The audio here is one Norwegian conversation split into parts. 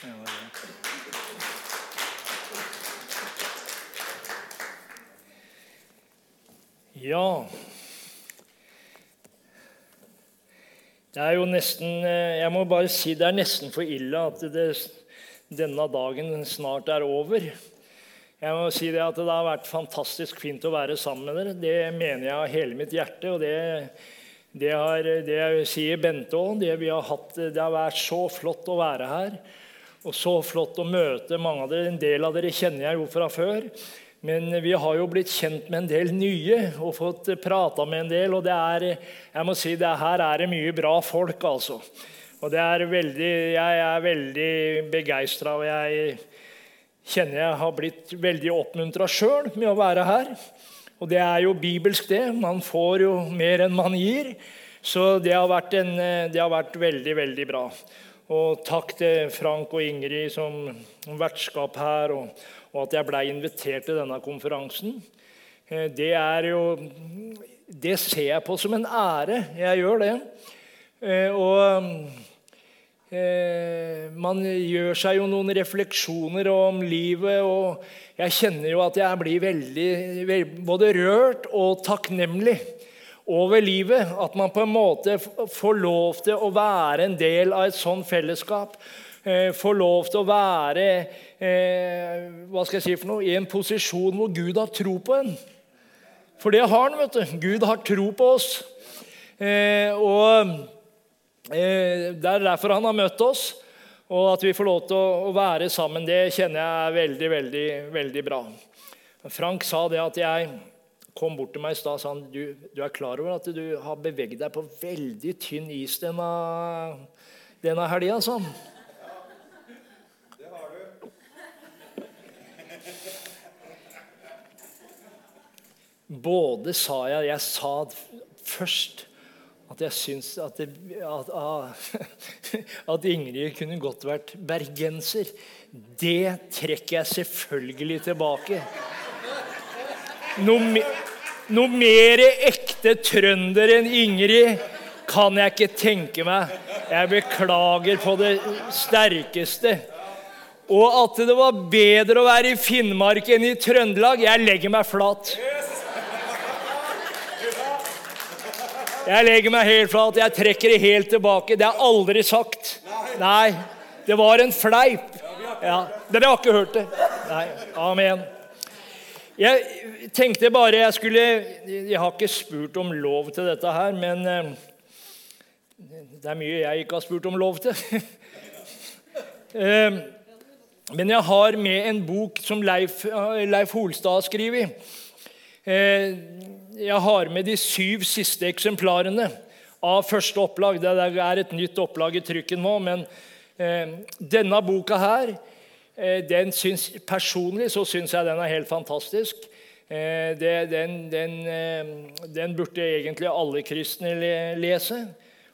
Ja Det er jo nesten eh, Jeg må bare si det er nesten for ille at det, denne dagen snart er over. Jeg må si det at det har vært fantastisk fint å være sammen med dere. Det mener jeg av hele mitt hjerte. og det, det, har, det sier Bente òg. Det, det har vært så flott å være her. Og så flott å møte mange av dere. En del av dere kjenner jeg jo fra før. Men vi har jo blitt kjent med en del nye og fått prata med en del. Og det er, jeg må si, det her er det mye bra folk, altså. Og det er veldig, jeg er veldig begeistra, og jeg kjenner jeg har blitt veldig oppmuntra sjøl med å være her. Og det er jo bibelsk, det. Man får jo mer enn man gir. Så det har vært, en, det har vært veldig, veldig bra. Og takk til Frank og Ingrid som vertskap her. og og at jeg blei invitert til denne konferansen. Eh, det er jo Det ser jeg på som en ære. Jeg gjør det. Eh, og eh, man gjør seg jo noen refleksjoner om livet, og jeg kjenner jo at jeg blir veldig både rørt og takknemlig over livet. At man på en måte får lov til å være en del av et sånt fellesskap. Får lov til å være eh, hva skal jeg si for noe, i en posisjon hvor Gud har tro på en. For det har han. vet du. Gud har tro på oss. Eh, og eh, Det er derfor han har møtt oss. Og at vi får lov til å være sammen, det kjenner jeg er veldig, veldig, veldig bra. Frank sa det at jeg kom bort til meg i stad og sa han, du, du er klar over at du har beveget deg på veldig tynn is denne, denne helga. Sånn. Både sa jeg Jeg sa først at jeg syns at, at, at, Ingrid kunne godt vært bergenser. Det trekker jeg selvfølgelig tilbake. Noe, noe mer ekte trønder enn Ingrid kan jeg ikke tenke meg. Jeg beklager på det sterkeste. Og at det var bedre å være i Finnmark enn i Trøndelag, jeg legger meg flat. Jeg legger meg helt flat. Jeg trekker det helt tilbake. Det er aldri sagt. Nei, det var en fleip. Ja, Dere har ikke hørt det? Nei. Amen. Jeg tenkte bare jeg skulle Jeg har ikke spurt om lov til dette her, men eh, det er mye jeg ikke har spurt om lov til. Eh, men jeg har med en bok som Leif, Leif Holstad har skrevet. Eh, jeg har med de syv siste eksemplarene av første opplag. Det er et nytt opplag i trykken nå, men eh, denne boka her eh, den syns, Personlig så syns jeg den er helt fantastisk. Eh, det, den, den, eh, den, burde egentlig alle kristne lese.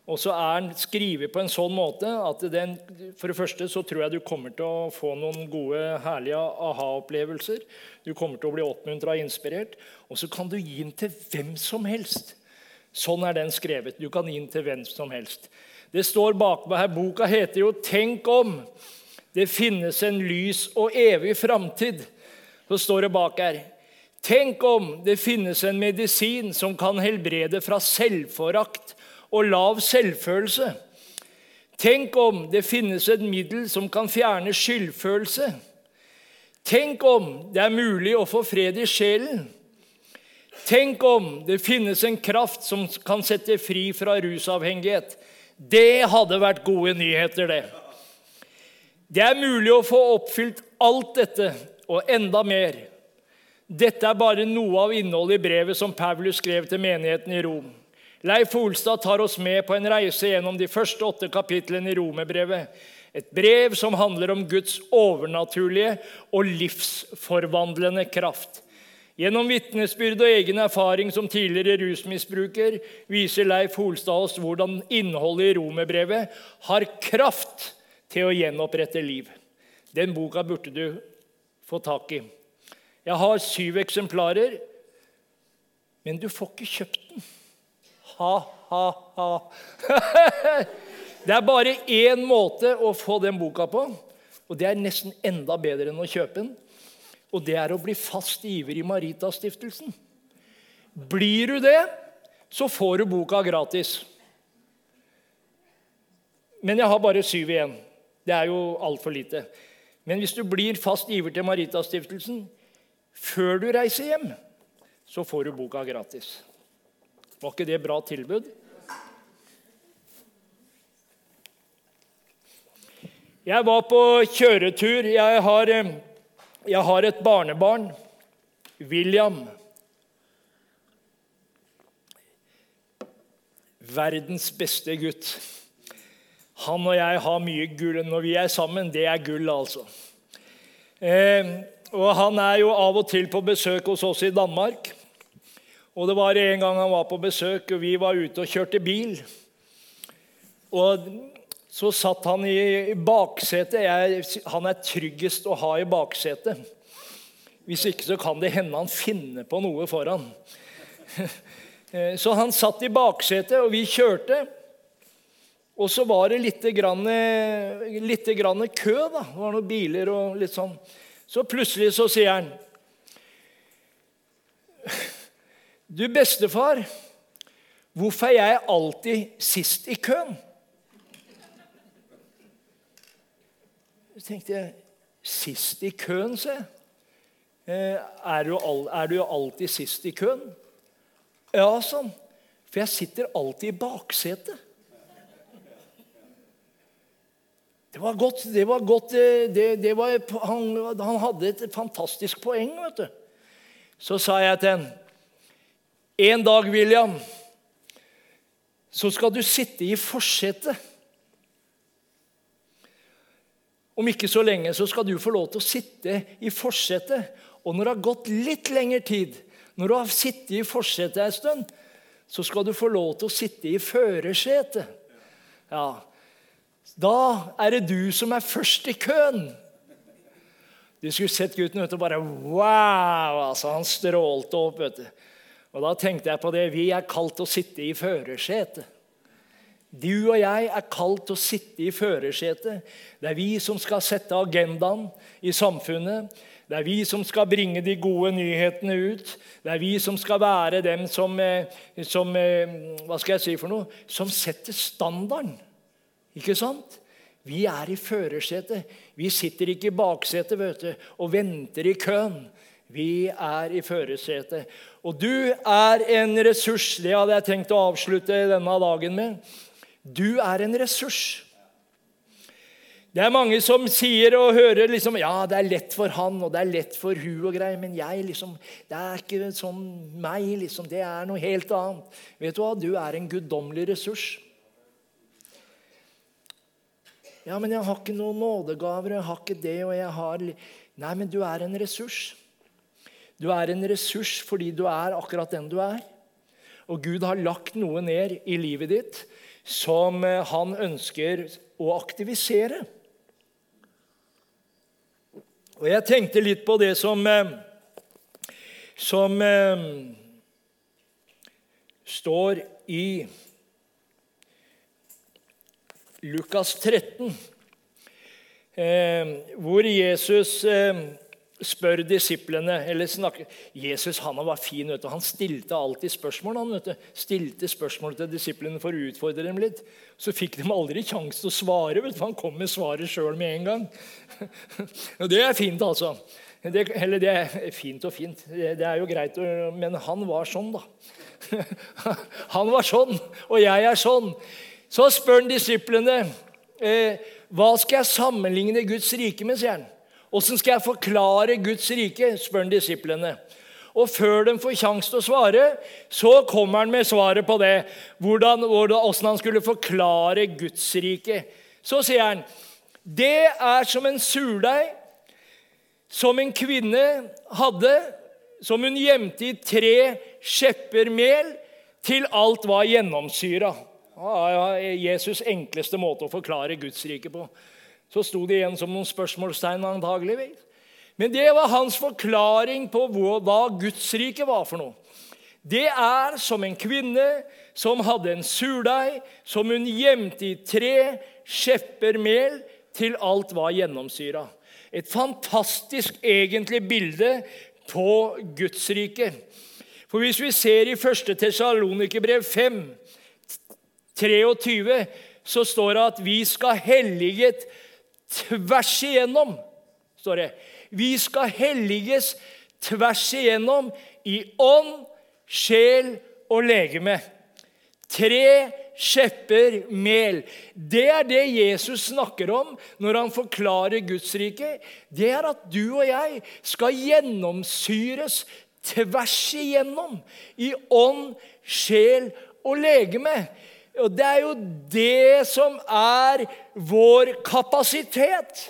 Og så er den skrevet på en sånn måte at den, for det første så tror jeg du kommer til å få noen gode, herlige aha-opplevelser. Du kommer til å bli oppmuntra og inspirert. Og så kan du gi den til hvem som helst. Sånn er den skrevet. Du kan gi den til hvem som helst. Det står bakpå her. Boka heter jo 'Tenk om'. Det finnes en lys og evig framtid. Så står det bak her. Tenk om det finnes en medisin som kan helbrede fra selvforakt og lav selvfølelse. Tenk om det finnes et middel som kan fjerne skyldfølelse. Tenk om det er mulig å få fred i sjelen. Tenk om det finnes en kraft som kan sette fri fra rusavhengighet. Det hadde vært gode nyheter, det. Det er mulig å få oppfylt alt dette og enda mer. Dette er bare noe av innholdet i brevet som Paulus skrev til menigheten i Rom. Leif Olstad tar oss med på en reise gjennom de første åtte kapitlene i Romerbrevet. Et brev som handler om Guds overnaturlige og livsforvandlende kraft. Gjennom vitnesbyrd og egen erfaring som tidligere rusmisbruker viser Leif Holstad oss hvordan innholdet i romerbrevet har kraft til å gjenopprette liv. Den boka burde du få tak i. Jeg har syv eksemplarer, men du får ikke kjøpt den ha-ha-ha. Det er bare én måte å få den boka på. Og det er nesten enda bedre enn å kjøpe den. Og det er å bli fast giver i Maritastiftelsen. Blir du det, så får du boka gratis. Men jeg har bare syv igjen. Det er jo altfor lite. Men hvis du blir fast giver til Maritastiftelsen før du reiser hjem, så får du boka gratis. Var ikke det bra tilbud? Jeg var på kjøretur. Jeg har, eh, jeg har et barnebarn, William. Verdens beste gutt. Han og jeg har mye gull. Når vi er sammen, det er gull, altså. Eh, og Han er jo av og til på besøk hos oss i Danmark. Og Det var en gang han var på besøk, og vi var ute og kjørte bil. Og så satt han i baksetet. Han er tryggest å ha i baksetet. Hvis ikke så kan det hende han finner på noe foran. Så han satt i baksetet, og vi kjørte. Og så var det litt, grann, litt grann kø. da. Det var noen biler og litt sånn. Så plutselig så sier han Du, bestefar, hvorfor er jeg alltid sist i køen? Så tenkte jeg Sist i køen, se. Eh, er du, er du alltid sist i køen? Ja, sånn. For jeg sitter alltid i baksetet. Det var godt. Det var godt eh, det, det var, han, han, hadde et fantastisk poeng, vet du. Så sa jeg til ham En dag, William, så skal du sitte i forsetet. Om ikke så lenge så skal du få lov til å sitte i forsetet. Og når det har gått litt lengre tid, når du har sittet i forsetet en stund, så skal du få lov til å sitte i førersetet. Ja, da er det du som er først i køen. Du skulle sett gutten ut og bare Wow! altså Han strålte opp. vet du. Og Da tenkte jeg på det. Vi er kalt å sitte i førersetet. Du og jeg er kalt å sitte i førersetet. Det er vi som skal sette agendaen i samfunnet. Det er vi som skal bringe de gode nyhetene ut. Det er vi som skal være dem som, eh, som eh, Hva skal jeg si for noe? Som setter standarden. Ikke sant? Vi er i førersetet. Vi sitter ikke i baksetet vet du, og venter i køen. Vi er i førersetet. Og du er en ressurs. Det hadde jeg tenkt å avslutte denne dagen med. Du er en ressurs. Det er mange som sier og hører liksom, ja, det er lett for han og det er lett for hun og greier, men jeg liksom, det er ikke sånn meg. liksom, Det er noe helt annet. Vet du hva? Du er en guddommelig ressurs. Ja, men jeg har ikke noen nådegaver, jeg har ikke det, og jeg har Nei, men du er en ressurs. Du er en ressurs fordi du er akkurat den du er. Og Gud har lagt noe ned i livet ditt som eh, han ønsker å aktivisere. Og jeg tenkte litt på det som, eh, som eh, står i Lukas 13, hvor Jesus spør disiplene eller snakker. Jesus han var fin. vet du. Han stilte alltid spørsmål. Han vet du. Stilte spørsmål til disiplene for å utfordre dem litt. Så fikk de aldri sjanse til å svare. vet du. Han kom med svaret sjøl med en gang. Det er fint, altså. Det, eller det er fint og fint. Det, det er jo greit, men han var sånn, da. Han var sånn, og jeg er sånn. Så spør han disiplene eh, hva skal jeg sammenligne Guds rike med. sier han. Åssen skal jeg forklare Guds rike? spør han disiplene. Og før de får sjanse til å svare, så kommer han med svaret på det. Hvordan, hvordan han skulle forklare Guds rike. Så sier han det er som en surdeig som en kvinne hadde, som hun gjemte i tre skjepper mel til alt var gjennomsyra. Jesus' enkleste måte å forklare Guds rike på så sto det igjen som noen spørsmålstegn antageligvis. Men det var hans forklaring på hva Guds rike var for noe. Det er som en kvinne som hadde en surdeig som hun gjemte i tre skjepper mel til alt var gjennomsyra. Et fantastisk egentlig bilde på Guds rike. For hvis vi ser i 1. Tessalonikerbrev 5, 23, så står det at vi skal helliget tvers igjennom. står det. Vi skal helliges tvers igjennom i ånd, sjel og legeme. Tre skjepper mel. Det er det Jesus snakker om når han forklarer Guds rike. Det er at du og jeg skal gjennomsyres tvers igjennom i ånd, sjel og legeme. Og Det er jo det som er vår kapasitet.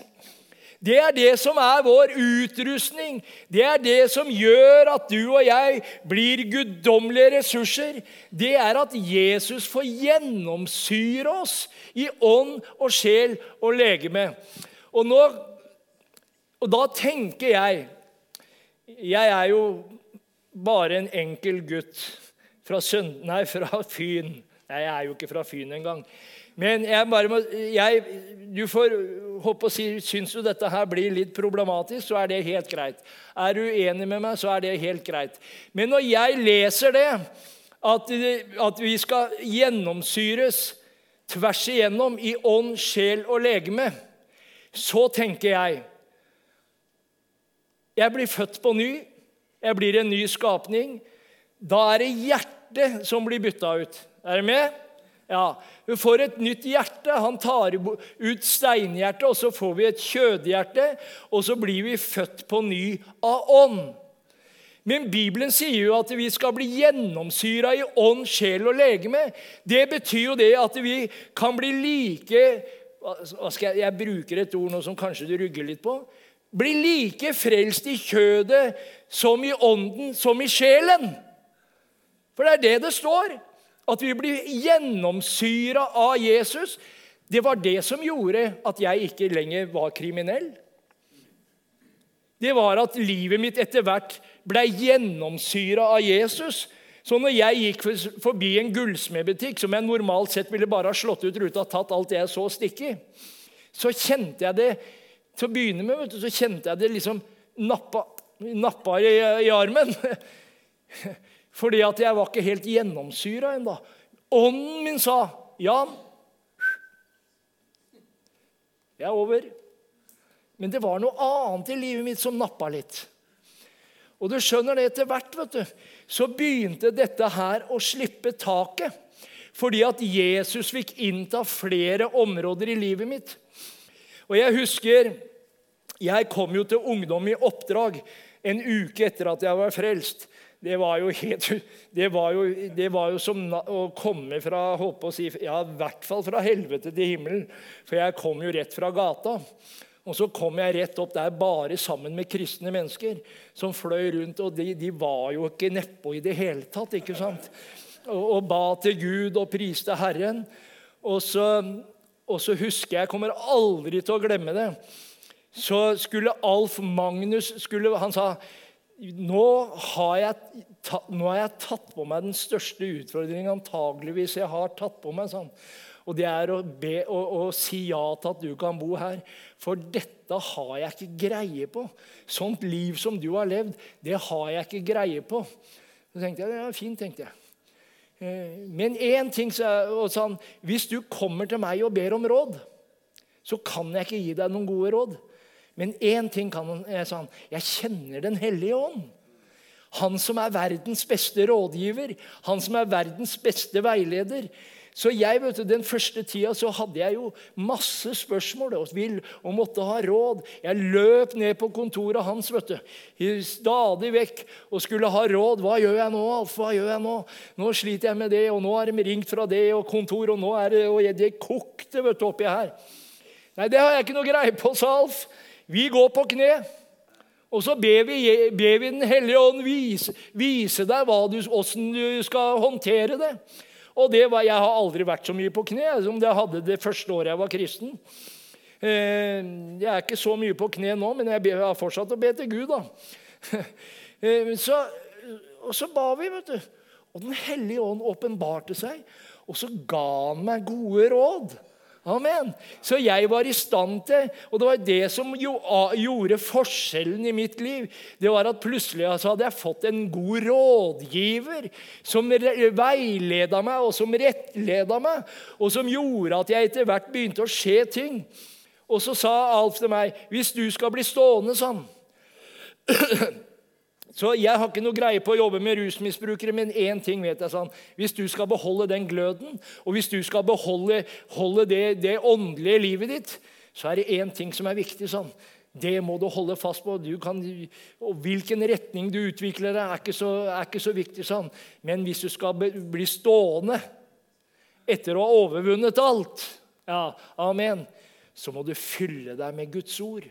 Det er det som er vår utrustning. Det er det som gjør at du og jeg blir guddommelige ressurser. Det er at Jesus får gjennomsyre oss i ånd og sjel og legeme. Og, nå, og da tenker jeg Jeg er jo bare en enkel gutt fra, Sønd, nei, fra Fyn. Nei, jeg er jo ikke fra Fyn engang. Men jeg bare må, jeg, du får håpe å si, Syns du dette her blir litt problematisk, så er det helt greit. Er du enig med meg, så er det helt greit. Men når jeg leser det, at, at vi skal gjennomsyres tvers igjennom i ånd, sjel og legeme, så tenker jeg Jeg blir født på ny. Jeg blir en ny skapning. Da er det hjertet som blir bytta ut. Er dere med? Ja, Hun får et nytt hjerte. Han tar ut steinhjertet, og så får vi et kjødhjerte. Og så blir vi født på ny av ånd. Men Bibelen sier jo at vi skal bli gjennomsyra i ånd, sjel og legeme. Det betyr jo det at vi kan bli like jeg, jeg bruker et ord nå som kanskje du rugger litt på. Bli like frelst i kjødet som i ånden, som i sjelen. For det er det det står. At vi blir gjennomsyra av Jesus. Det var det som gjorde at jeg ikke lenger var kriminell. Det var at livet mitt etter hvert ble gjennomsyra av Jesus. Så når jeg gikk forbi en gullsmedbutikk, som jeg normalt sett ville bare ha slått ut ruta og tatt alt det jeg så, stikke så kjente jeg det til å begynne med, så kjente jeg det liksom nappa, nappa i, i armen. Fordi at jeg var ikke helt gjennomsyra ennå. Ånden min sa, 'Jan, jeg er over.' Men det var noe annet i livet mitt som nappa litt. Og du skjønner det etter hvert, vet du, så begynte dette her å slippe taket. Fordi at Jesus fikk innta flere områder i livet mitt. Og jeg husker Jeg kom jo til ungdom i oppdrag en uke etter at jeg var frelst det var jo helt Det var jo, det var jo som å komme fra håpe å si, ja, i hvert fall fra helvete til himmelen. For jeg kom jo rett fra gata. Og så kom jeg rett opp der bare sammen med kristne mennesker som fløy rundt. Og de, de var jo ikke nedpå i det hele tatt. ikke sant? Og, og, ba til Gud og priste Herren. Og så, og så husker jeg, jeg kommer aldri til å glemme det, så skulle Alf Magnus skulle, Han sa nå har, jeg, nå har, jeg, tatt på meg den største utfordringen antageligvis jeg har tatt på meg. Sånn. Og det er å, be, å, å, si ja til at du kan bo her. For dette har jeg ikke greie på. Sånt liv som du har levd, det har jeg ikke greie på. Så tenkte jeg, det er fint, tenkte jeg. Eh, men én ting og sånn, Hvis du kommer til meg og ber om råd, så kan jeg ikke gi deg noen gode råd. Men én ting kan jeg sa han, jeg kjenner Den hellige ånd. Han som er verdens beste rådgiver, han som er verdens beste veileder. Så jeg, vet du, Den første tida så hadde jeg jo masse spørsmål og, vil, og måtte ha råd. Jeg løp ned på kontoret hans vet du, stadig vekk og skulle ha råd. 'Hva gjør jeg nå, Alf? Hva gjør jeg nå? Nå sliter jeg med det, og nå har de ringt fra det og kontor, og nå er det og Det kokte vet du, oppi her. Nei, det har jeg ikke noe greie på, sa Alf. Vi går på kne, og så ber vi, ber vi Den hellige ånd vise, vise deg du, du skal håndtere det. Og det var, Jeg har aldri vært så mye på kne som jeg hadde det første året jeg var kristen. Eh, jeg er ikke så mye på kne nå, men jeg har fortsatt å be til Gud. da. Eh, så, og så ba vi, vet du. Og Den hellige ånd åpenbarte seg, og så ga han meg gode råd. Amen. Så jeg var i stand til Og det var det som gjorde forskjellen i mitt liv. Det var at plutselig altså, hadde jeg fått en god rådgiver som veileda meg, og som rettleda meg, og som gjorde at jeg etter hvert begynte å skje ting. Og så sa Alf til meg, 'Hvis du skal bli stående sånn Så jeg har ikke noe greie på å jobbe med rusmisbrukere, men én ting vet jeg sånn. Hvis du skal beholde den gløden, og hvis du skal beholde det, det, åndelige livet ditt, så er det én ting som er viktig. sånn. Det må du holde fast på. Kan, og Hvilken retning du utvikler deg, er ikke så, er ikke så viktig. sånn. Men hvis du skal bli stående etter å ha overvunnet alt, ja, amen, så må du fylle deg med Guds ord.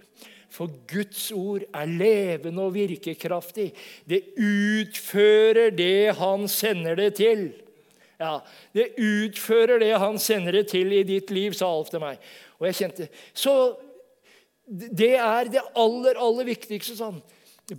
For Guds ord er levende og virkekraftig. Det utfører det han sender det til. Ja, Det utfører det han sender det til i ditt liv, sa Alf til meg. Og jeg kjente, Så det er det aller, aller viktigste. sånn.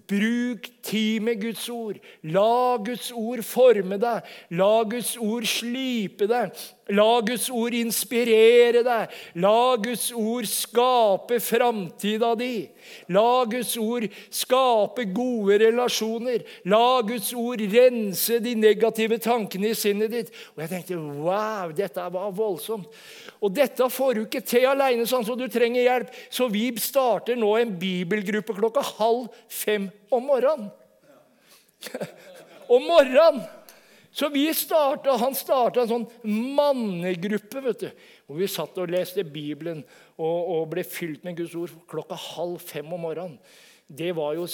Bruk tid med Guds ord. La Guds ord forme deg. La Guds ord slipe deg. La Guds ord inspirere deg. La Guds ord skape framtida di. La Guds ord skape gode relasjoner. La Guds ord rense de negative tankene i sinnet ditt. Og jeg tenkte wow, dette var voldsomt. Og dette får du ikke til aleine, sånn, så du trenger hjelp. Så vi starter nå en bibelgruppe klokka halv fem om morgenen. om morgenen! Så vi startet, han starta en sånn mannegruppe vet du, hvor vi satt og leste Bibelen og, og ble fylt med Guds ord klokka halv fem om morgenen. Det var, jo,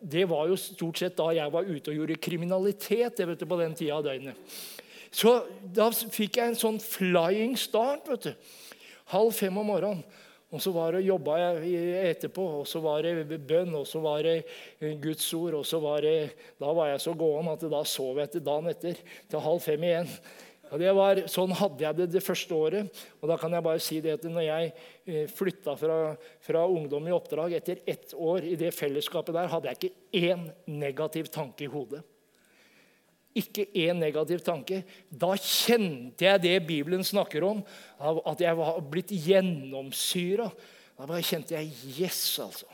det var jo stort sett da jeg var ute og gjorde kriminalitet vet du, på den tida av døgnet. Så da fikk jeg en sånn flying start. vet du. Halv fem om morgenen. Og så var det, jobba jeg etterpå, og så var det bønn, og så var det Guds ord. og så var det, Da var jeg så gåen at da sov jeg til dagen etter, til halv fem igjen. Og det var, sånn hadde jeg det det første året. Og da kan jeg bare si det at når jeg eh, flytta fra, fra ungdom i oppdrag etter ett år i det fellesskapet der, hadde jeg ikke én negativ tanke i hodet ikke én negativ tanke. Da kjente jeg det Bibelen snakker om, at jeg var blitt gjennomsyra. Da bare kjente jeg Yes, altså.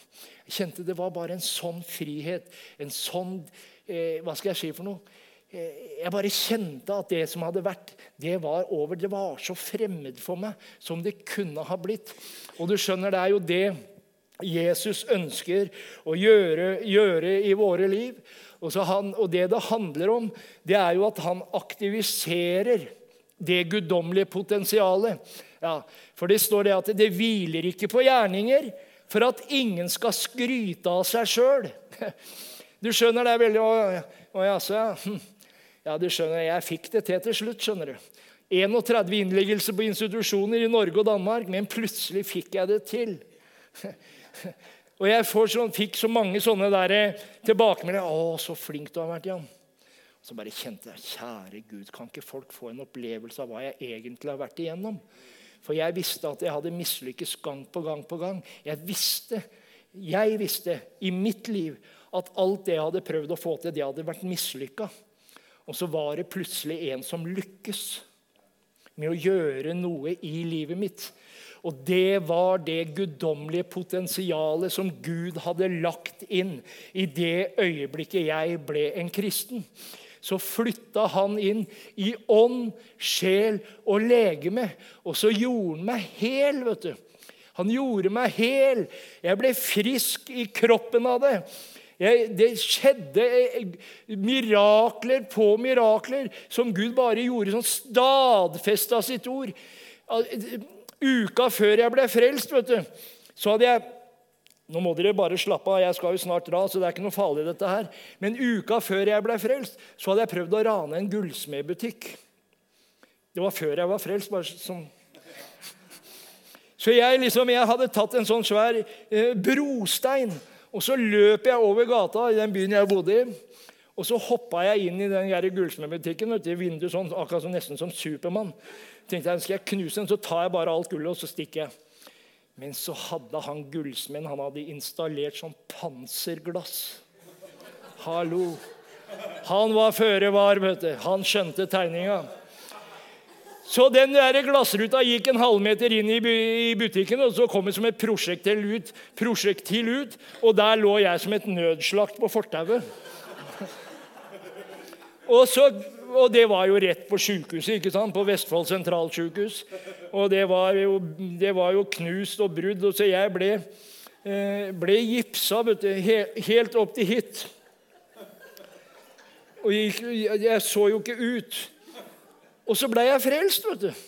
Jeg kjente det var bare en sånn frihet. En sånn eh, Hva skal jeg si for noe? Eh, jeg bare kjente at det som hadde vært, det var over. Det var så fremmed for meg som det kunne ha blitt. Og du skjønner, det er jo det Jesus ønsker å gjøre, gjøre i våre liv. Han, og, det det handler om, det er jo at han aktiviserer det guddommelige potensialet. Ja, for det står det at det hviler ikke på gjerninger for at ingen skal skryte av seg sjøl. Du skjønner, det er veldig Å, å jaså, ja. Ja, du skjønner, jeg fikk det til til slutt, skjønner du. 31 innleggelser på institusjoner i Norge og Danmark, men plutselig fikk jeg det til. Og jeg sånn, fikk så mange sånne der eh, tilbakemeldinger. 'Å, så flink du har vært, Jan.' Så bare kjente jeg kjære Gud, kan ikke folk få en opplevelse av hva jeg egentlig har vært igjennom? For jeg visste at jeg hadde mislykkes gang på gang på gang. Jeg visste, jeg visste i mitt liv at alt det jeg hadde prøvd å få til, det hadde vært mislykka. Og så var det plutselig en som lykkes med å gjøre noe i livet mitt og det var det guddommelige potensialet som Gud hadde lagt inn i det øyeblikket jeg ble en kristen. Så flytta han inn i ånd, sjel og legeme. Og så gjorde han meg hel. vet du. Han gjorde meg hel. Jeg ble frisk i kroppen av det. Jeg, det skjedde eh, mirakler på mirakler som Gud bare gjorde sånn stadfesta sitt ord. Uka før jeg ble frelst, vet du, så hadde jeg Nå må dere bare slappe av, jeg skal jo snart dra, så det er ikke noe farlig, dette her. Men uka før jeg ble frelst, så hadde jeg prøvd å rane en gullsmedbutikk. Det var før jeg var frelst. bare sånn. Så jeg, liksom, jeg hadde tatt en sånn svær eh, brostein, og så løp jeg over gata i den byen jeg bodde i. Og så hoppa jeg inn i den gullsmedbutikken, i vinduet sånn, akkurat som, nesten som Supermann tenkte jeg, skal jeg knuse den, så tar jeg bare alt gullet og så stikker jeg. Men så hadde han gullsmeden han hadde installert sånn panserglass. Hallo. Han var føre var, vet du. Han skjønte tegninga. Så den der glassruta gikk en halvmeter inn i butikken, og så kom det som et prosjektil ut, prosjektil ut. Og der lå jeg som et nødslakt på fortauet. Og, og, det var jo rett på sjukehuset, ikke sant? på Vestfold sentralsjukehus. Og det var, jo, det var jo knust og brudd. Og så jeg ble, eh, ble gipsa du, helt opp til hit. Og jeg, jeg så jo ikke ut. Og så ble jeg frelst, vet du.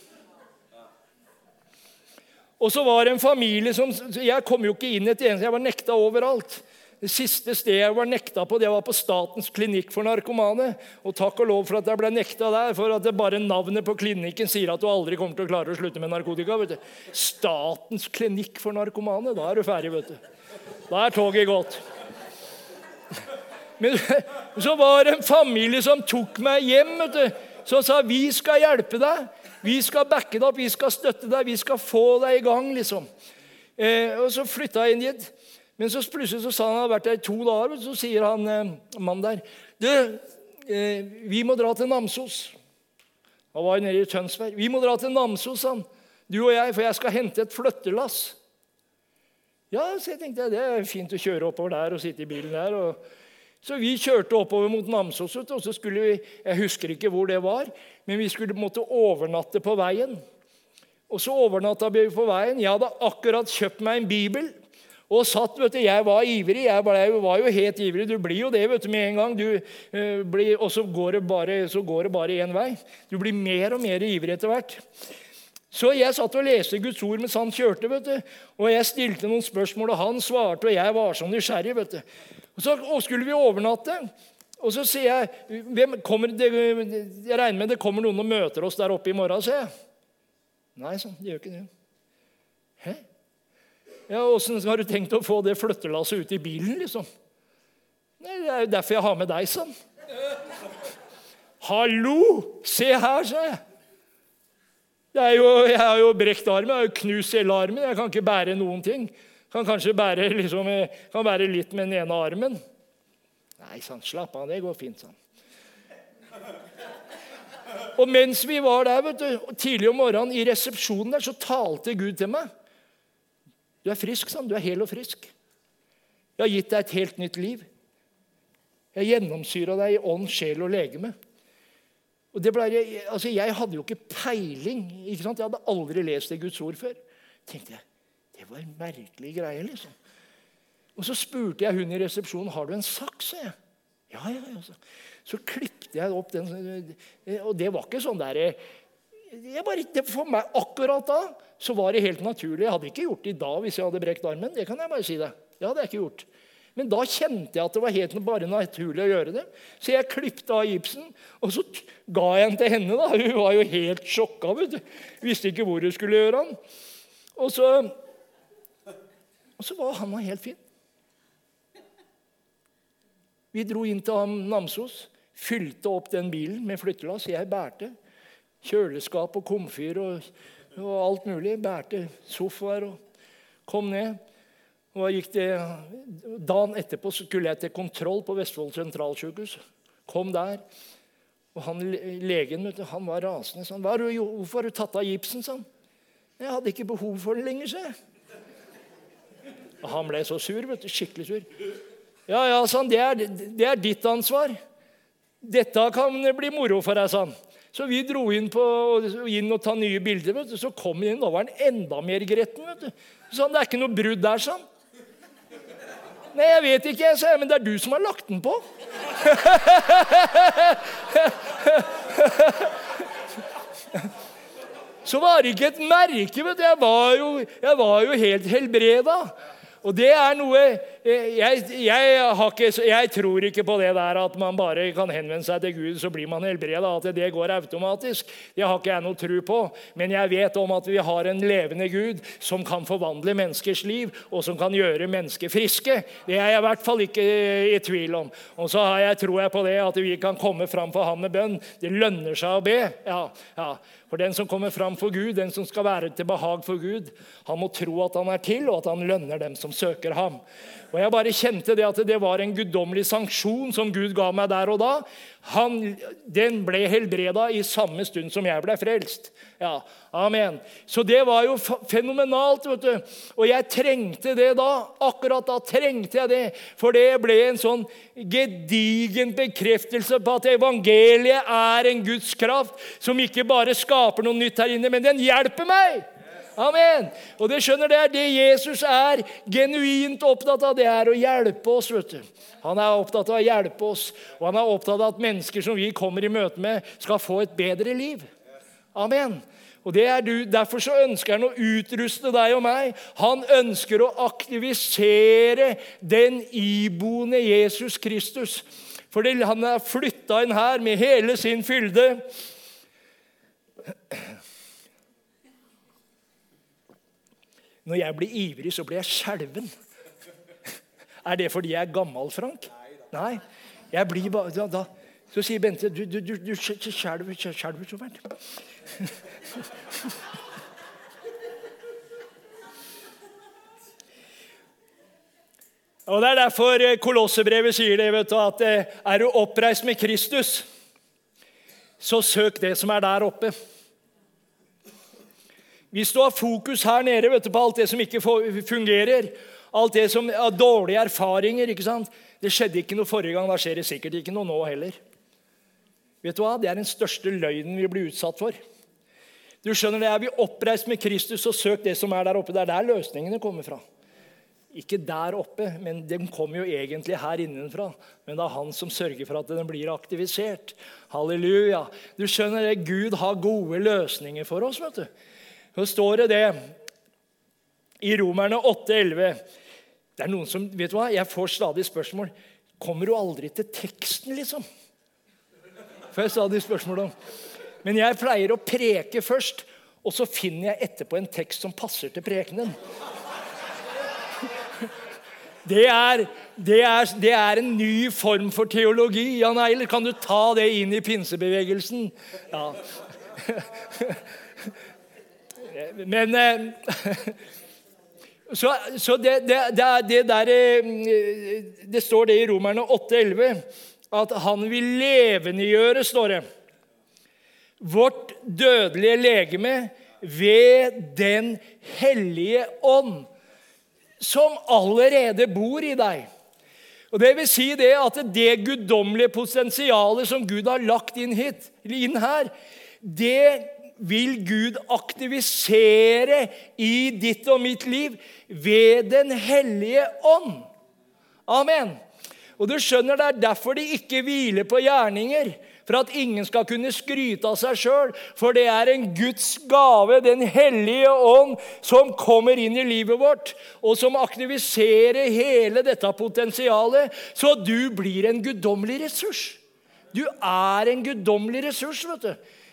Og så var det en familie som Jeg kom jo ikke inn et eneste Jeg var nekta overalt. Det siste stedet jeg var nekta på, det var på Statens klinikk for narkomane. Og takk og lov for at jeg ble nekta der, for at det bare navnet på klinikken sier at du aldri kommer til å klare å slutte med narkotika. vet du. Statens klinikk for narkomane. Da er du ferdig, vet du. Da er toget gått. Men så var det en familie som tok meg hjem. vet du som sa vi skal hjelpe deg, vi skal backe deg opp, vi skal støtte deg, vi skal få deg i gang. liksom. Eh, og Så flytta jeg inn dit. Men så plutselig så sa han han hadde vært der i to dager, og så sier han eh, mannen der Du, eh, vi må dra til Namsos. Han var nede i Tønsberg. Vi må dra til Namsos, han. Du og jeg, for jeg skal hente et flyttelass. Ja, så jeg tenkte det er fint å kjøre oppover der og sitte i bilen der. og så vi kjørte oppover mot Namsos, og så skulle vi Jeg husker ikke hvor det var, men vi skulle måtte overnatte på veien. Og så overnatta vi på veien. Jeg hadde akkurat kjøpt meg en bibel. Og satt, vet du, Jeg var ivrig. Jeg var jo helt ivrig. Du blir jo det vet du, med en gang. Du, uh, blir, og så går det bare én vei. Du blir mer og mer ivrig etter hvert. Så jeg satt og leste Guds ord mens han kjørte. vet du. Og jeg stilte noen spørsmål, og han svarte, og jeg var så nysgjerrig. vet du. Og så skulle vi overnatte. Og så sier jeg hvem kommer det, Jeg regner med det kommer noen og møter oss der oppe i morgen, sier jeg. Nei, sånn, det gjør ikke det. Hæ? Ja, Åssen har du tenkt å få det flyttelasset ut i bilen, liksom? Nei, Det er jo derfor jeg har med deg, sånn. Hallo! Se her, sa jeg. Jo, jeg har jo brekt armen, jeg har jo knust hele armen. Jeg kan ikke bære noen ting. Kan kanskje bære, liksom, kan bære litt med den ene armen. Nei, sånn, slapp av, det går fint. sånn. Og mens vi var der vet du, tidlig om morgenen i resepsjonen, der, så talte Gud til meg. Du er frisk, sa han. Du er hel og frisk. Jeg har gitt deg et helt nytt liv. Jeg gjennomsyra deg i ånd, sjel og legeme. Og det ble, altså Jeg hadde jo ikke peiling. ikke sant? Jeg hadde aldri lest det Guds ord før. tenkte jeg, Det var en merkelig greie, liksom. Og Så spurte jeg hun i resepsjonen har du en saks. Jeg. Ja, ja, ja. Så, så klippet jeg opp den. Og det var ikke sånn der bare, For meg akkurat da så var det helt naturlig. Jeg hadde ikke gjort det i dag hvis jeg hadde brekt armen. det kan jeg bare si det. Det hadde jeg ikke gjort. Men da kjente jeg at det var helt bare naturlig å gjøre det. Så jeg klipte av gipsen, og så ga jeg den til henne. da. Hun var jo helt sjokka. vet du. Visste ikke hvor hun skulle gjøre den. Og så, og så var han helt fin. Vi dro inn til Namsos, fylte opp den bilen med flyttelass. Jeg bærte. Kjøleskap og komfyr og, og alt mulig. Bærte sofaer og kom ned. Og Dagen etterpå skulle jeg til kontroll på Vestfold sentralsykehus. Kom der. Og han, Legen han var rasende. Sånn, 'Hvorfor har du tatt av gipsen?' sa han. 'Jeg hadde ikke behov for den lenger', sa jeg. Og han ble så sur. vet du, Skikkelig sur. 'Ja, ja', sa han, det det er ditt ansvar. Dette kan bli moro for deg', sa han. Så vi dro inn, på, inn og ta nye bilder. vet du. Så kom vi inn, og var han enda mer gretten. vet du. Så han, det er ikke noe brudd der, sa han. Nei, jeg vet ikke, sa jeg, men det er du som har lagt den på. Så var det ikke et merke. vet du. Jeg var jo, jeg var jo helt helbreda. Og det er noe jeg, jeg, ikke, jeg, tror ikke på det der at man bare kan henvende seg til Gud, så blir man helbreda. At det går automatisk. Det har ikke jeg noe tro på. Men jeg vet om at vi har en levende Gud som kan forvandle menneskers liv, og som kan gjøre mennesker friske. Det er jeg i hvert fall ikke i tvil om. Og så har jeg tror jeg på det at vi kan komme fram for ham med bønn. Det lønner seg å be. Ja, ja. For den som kommer fram for Gud, den som skal være til behag for Gud, han må tro at han er til, og at han lønner dem som søker ham. Og jeg bare kjente det at det var en guddommelig sanksjon som Gud ga meg der og da. Han, den ble helbreda i samme stund som jeg ble frelst. Ja, Amen. Så det var jo fenomenalt. vet du. Og jeg trengte det da. Akkurat da trengte jeg det. For det ble en sånn gedigen bekreftelse på at evangeliet er en Guds kraft som ikke bare skaper noe nytt her inne, men den hjelper meg. Amen. Og det skjønner det er det Jesus er genuint opptatt av. Det er å hjelpe oss. vet du. Han er opptatt av å hjelpe oss, og han er opptatt av at mennesker som vi kommer i møte med, skal få et bedre liv. Amen. Og det er du. Derfor så ønsker han å utruste deg og meg. Han ønsker å aktivisere den iboende Jesus Kristus. Fordi han er flytta inn her med hele sin fylde. Når jeg blir ivrig, så blir jeg skjelven. Er det fordi jeg er gammel, Frank? Nei. Jeg blir bare, da, da. Så sier Bente du, du, du, du skjelver så fælt. Og Det er derfor eh, Kolossebrevet sier det, vet du, at eh, er du oppreist med Kristus, så søk det som er der oppe. Hvis du har fokus her nede vet du, på alt det som ikke fungerer, alt det som har dårlige erfaringer ikke sant? Det skjedde ikke noe forrige gang, da skjer det sikkert ikke noe nå heller. Vet du hva? Det er den største løgnen vi blir utsatt for. Du skjønner det, Er vi oppreist med Kristus, og søk det som er der oppe. Det er der løsningene kommer fra. Ikke der oppe, men den kommer jo egentlig her innenfra. Men det er han som sørger for at den blir aktivisert. Halleluja. Du skjønner det, Gud har gode løsninger for oss. vet du. Så står det det i Romerne 8,11. Det er noen som, vet du hva, Jeg får stadig spørsmål. Kommer du aldri til teksten, liksom? Får jeg stadig spørsmål om. Men jeg pleier å preke først, og så finner jeg etterpå en tekst som passer til prekenen. Det er, det, er, det er, en ny form for teologi. Jan Eiler, kan du ta det inn i pinsebevegelsen? Ja. Men eh, Så, så det, det, det, der eh, Det står det i Romerne 8,11 at han vil levendegjøre, står det, vårt dødelige legeme ved Den hellige ånd, som allerede bor i deg. Og Det vil si det at det guddommelige potensialet som Gud har lagt inn, hit, inn her, det vil Gud aktivisere i ditt og mitt liv ved Den hellige ånd. Amen. Og du skjønner Det er derfor de ikke hviler på gjerninger. For at ingen skal kunne skryte av seg sjøl. For det er en Guds gave, Den hellige ånd, som kommer inn i livet vårt, og som aktiviserer hele dette potensialet, så du blir en guddommelig ressurs. Du er en guddommelig ressurs, vet du.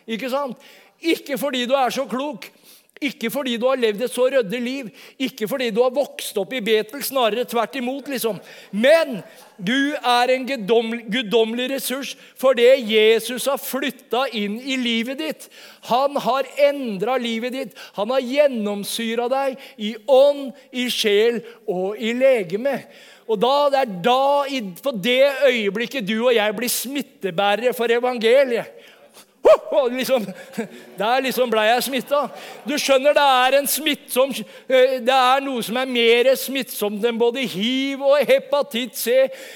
Ikke sant? Ikke fordi du er så klok, ikke fordi du har levd et så ryddig liv, ikke fordi du har vokst opp i Betel, snarere tvert imot. liksom. Men du er en guddommelig ressurs fordi Jesus har flytta inn i livet ditt. Han har endra livet ditt. Han har gjennomsyra deg i ånd, i sjel og i legeme. Og da, Det er da, på det øyeblikket du og jeg blir smittebærere for evangeliet. Liksom, der liksom ble jeg smitta. Du skjønner, det er en smittsom eh, Det er noe som er mer smittsomt enn både hiv og hepatitt C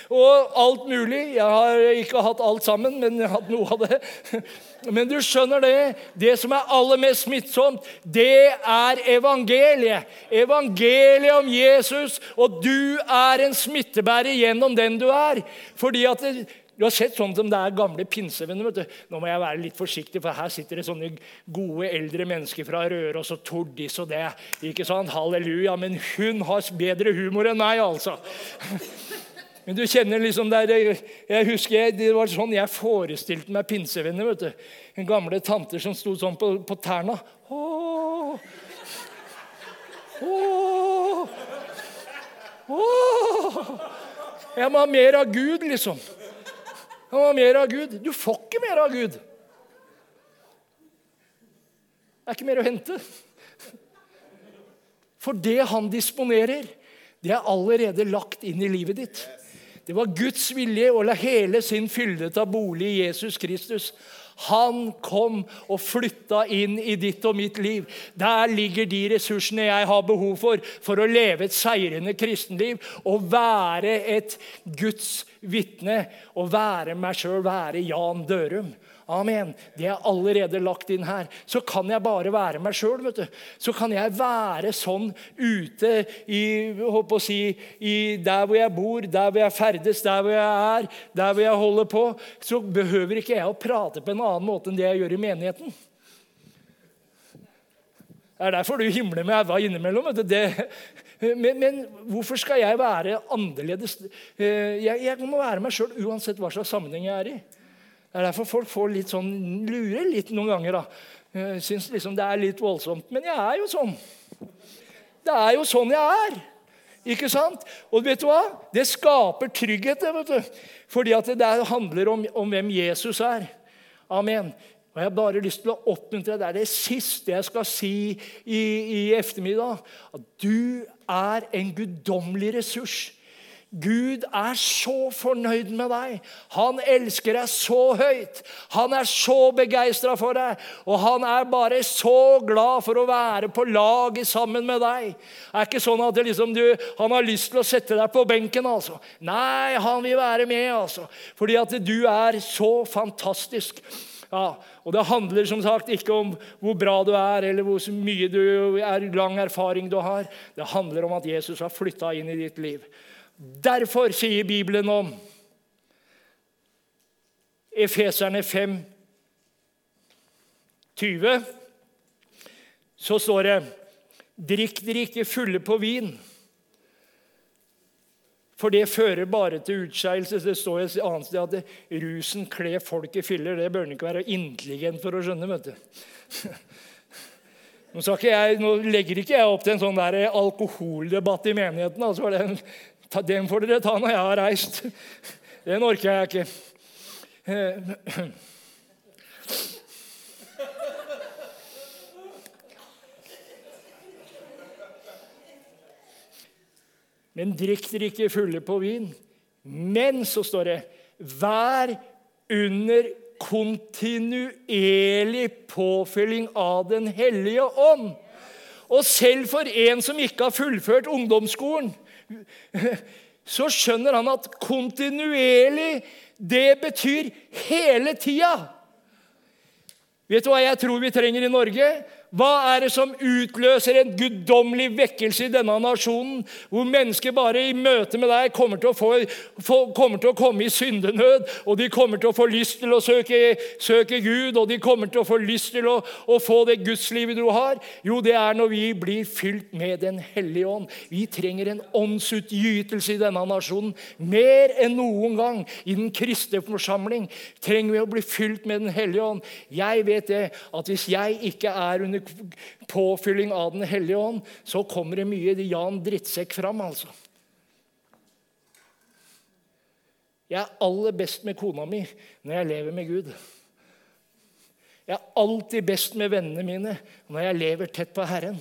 og alt mulig. Jeg har ikke hatt alt sammen, men jeg har hatt noe av det. Men du skjønner det. Det som er aller mest smittsomt, det er evangeliet. Evangeliet om Jesus. Og du er en smittebærer gjennom den du er. Fordi at det, du har sett sånn som det er gamle pinsevenner. vet du. Nå må jeg være litt forsiktig, for her sitter det sånne gode eldre mennesker fra Røros og Tordis og det. ikke sant? Halleluja. Men hun har bedre humor enn meg, altså. Men du kjenner liksom der, jeg husker Det var sånn jeg forestilte meg pinsevenner. vet du. En gamle tanter som sto sånn på, på tærne. Åh. Åh. Åh. Jeg må ha mer av Gud, liksom. Han var mer av Gud. Du får ikke mer av Gud. Det er ikke mer å hente. For det han disponerer, Det er allerede lagt inn i livet ditt. Det var Guds vilje å la hele sin fylde ta bolig i Jesus Kristus. Han kom og flytta inn i ditt og mitt liv. Der ligger de ressursene jeg har behov for for å leve et seirende kristenliv og være et Guds vitne og være meg sjøl, være Jan Dørum. Amen. Det er allerede lagt inn her. Så kan jeg bare være meg sjøl. Så kan jeg være sånn ute i, håper å si, i der hvor jeg bor, der hvor jeg ferdes, der hvor jeg er, der hvor jeg holder på. Så behøver ikke jeg å prate på en annen måte enn det jeg gjør i menigheten. Det er derfor du himler med æva innimellom. Det, men, men, hvorfor skal jeg være annerledes? Eh, jeg, jeg må være meg sjøl uansett hva slags sammenheng jeg er i. Det er derfor folk får litt sånn, lurer litt noen ganger. da. Syns liksom det er litt voldsomt. Men jeg er jo sånn. Det er jo sånn jeg er. Ikke sant? Og vet du hva? Det skaper trygghet, det. vet du. Fordi at det handler om, om hvem Jesus er. Amen. Og Jeg har bare lyst til å oppmuntre deg. Det er det siste jeg skal si i, i ettermiddag. At du er en guddommelig ressurs. Gud er så fornøyd med deg. Han elsker deg så høyt. Han er så begeistra for deg. Og han er bare så glad for å være på laget sammen med deg. Det er ikke sånn at liksom du, han har lyst til å sette deg på benken. altså. Nei, han vil være med. altså. Fordi at du er så fantastisk. Ja, og Det handler som sagt ikke om hvor bra du er, eller hvor mye du er, lang erfaring du har. Det handler om at Jesus har flytta inn i ditt liv. Derfor sier Bibelen om Efeserne 5, 20, så står det Drikk dere ikke fulle på vin, for det fører bare til utskeielse. Det står et annet sted at rusen kler folk i filler. Det bør en ikke være intelligent for å skjønne. vet du. Nå, jeg, nå, legger ikke jeg opp til en sånn alkoholdebatt i menigheten. altså Den den får dere ta når jeg har reist. Den orker jeg ikke. Men drikk dere ikke fulle på vin. Men, så står det, vær under kontinuerlig påfylling av Den hellige ånd. Og selv for en som ikke har fullført ungdomsskolen, så skjønner han at kontinuerlig, det betyr hele tida. Vet du hva jeg tror vi trenger i Norge? Hva er det som utløser en guddommelig vekkelse i denne nasjonen, hvor mennesker bare i møte med deg kommer til å, få, få, kommer til å komme i syndenød, og de kommer til å få lyst til å søke, søke Gud, og de kommer til å få lyst til å, å, få det gudslivet du har? Jo, det er når vi blir fylt med Den hellige ånd. Vi trenger en åndsutgytelse i denne nasjonen. Mer enn noen gang i den kristne forsamling trenger vi å bli fylt med Den hellige ånd. Jeg vet det, at hvis jeg ikke er under påfylling av Den hellige ånd, så kommer det mye Jan Drittsekk fram. altså. Jeg er aller best med kona mi når jeg lever med Gud. Jeg er alltid best med vennene mine når jeg lever tett på Herren.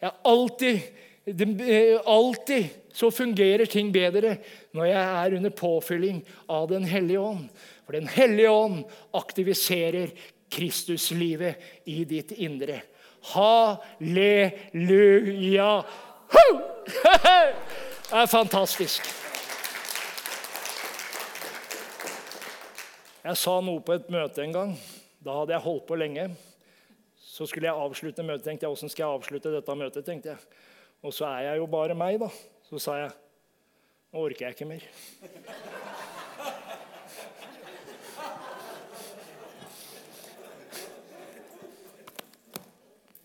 Jeg er alltid, det, alltid så fungerer ting bedre når jeg er under påfylling av Den hellige ånd. For Den hellige ånd aktiviserer Kristuslivet i ditt indre. Halleluja! Det er fantastisk. Jeg sa noe på et møte en gang. Da hadde jeg holdt på lenge. Så skulle jeg avslutte møtet. tenkte jeg, Åssen skal jeg avslutte dette møtet? tenkte jeg. Og så er jeg jo bare meg, da. Så sa jeg Nå orker jeg ikke mer.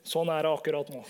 Sånn er det akkurat nå.